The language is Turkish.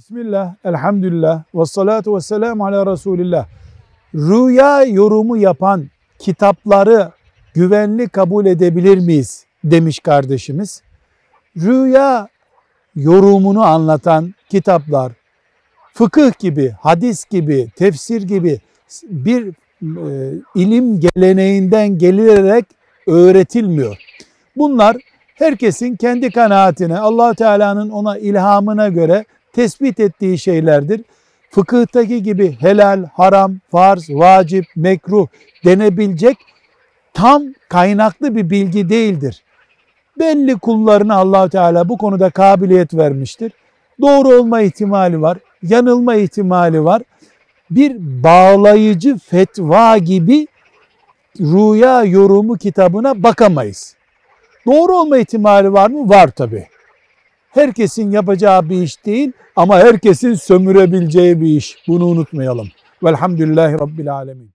Bismillah, elhamdülillah, ve salatu ve selamu ala Resulillah. Rüya yorumu yapan kitapları güvenli kabul edebilir miyiz demiş kardeşimiz. Rüya yorumunu anlatan kitaplar, fıkıh gibi, hadis gibi, tefsir gibi bir e, ilim geleneğinden gelilerek öğretilmiyor. Bunlar herkesin kendi kanaatine, allah Teala'nın ona ilhamına göre tespit ettiği şeylerdir. Fıkıhtaki gibi helal, haram, farz, vacip, mekruh denebilecek tam kaynaklı bir bilgi değildir. Belli kullarına allah Teala bu konuda kabiliyet vermiştir. Doğru olma ihtimali var, yanılma ihtimali var. Bir bağlayıcı fetva gibi rüya yorumu kitabına bakamayız. Doğru olma ihtimali var mı? Var tabi. Herkesin yapacağı bir iş değil ama herkesin sömürebileceği bir iş. Bunu unutmayalım. Velhamdülillahi Rabbil Alemin.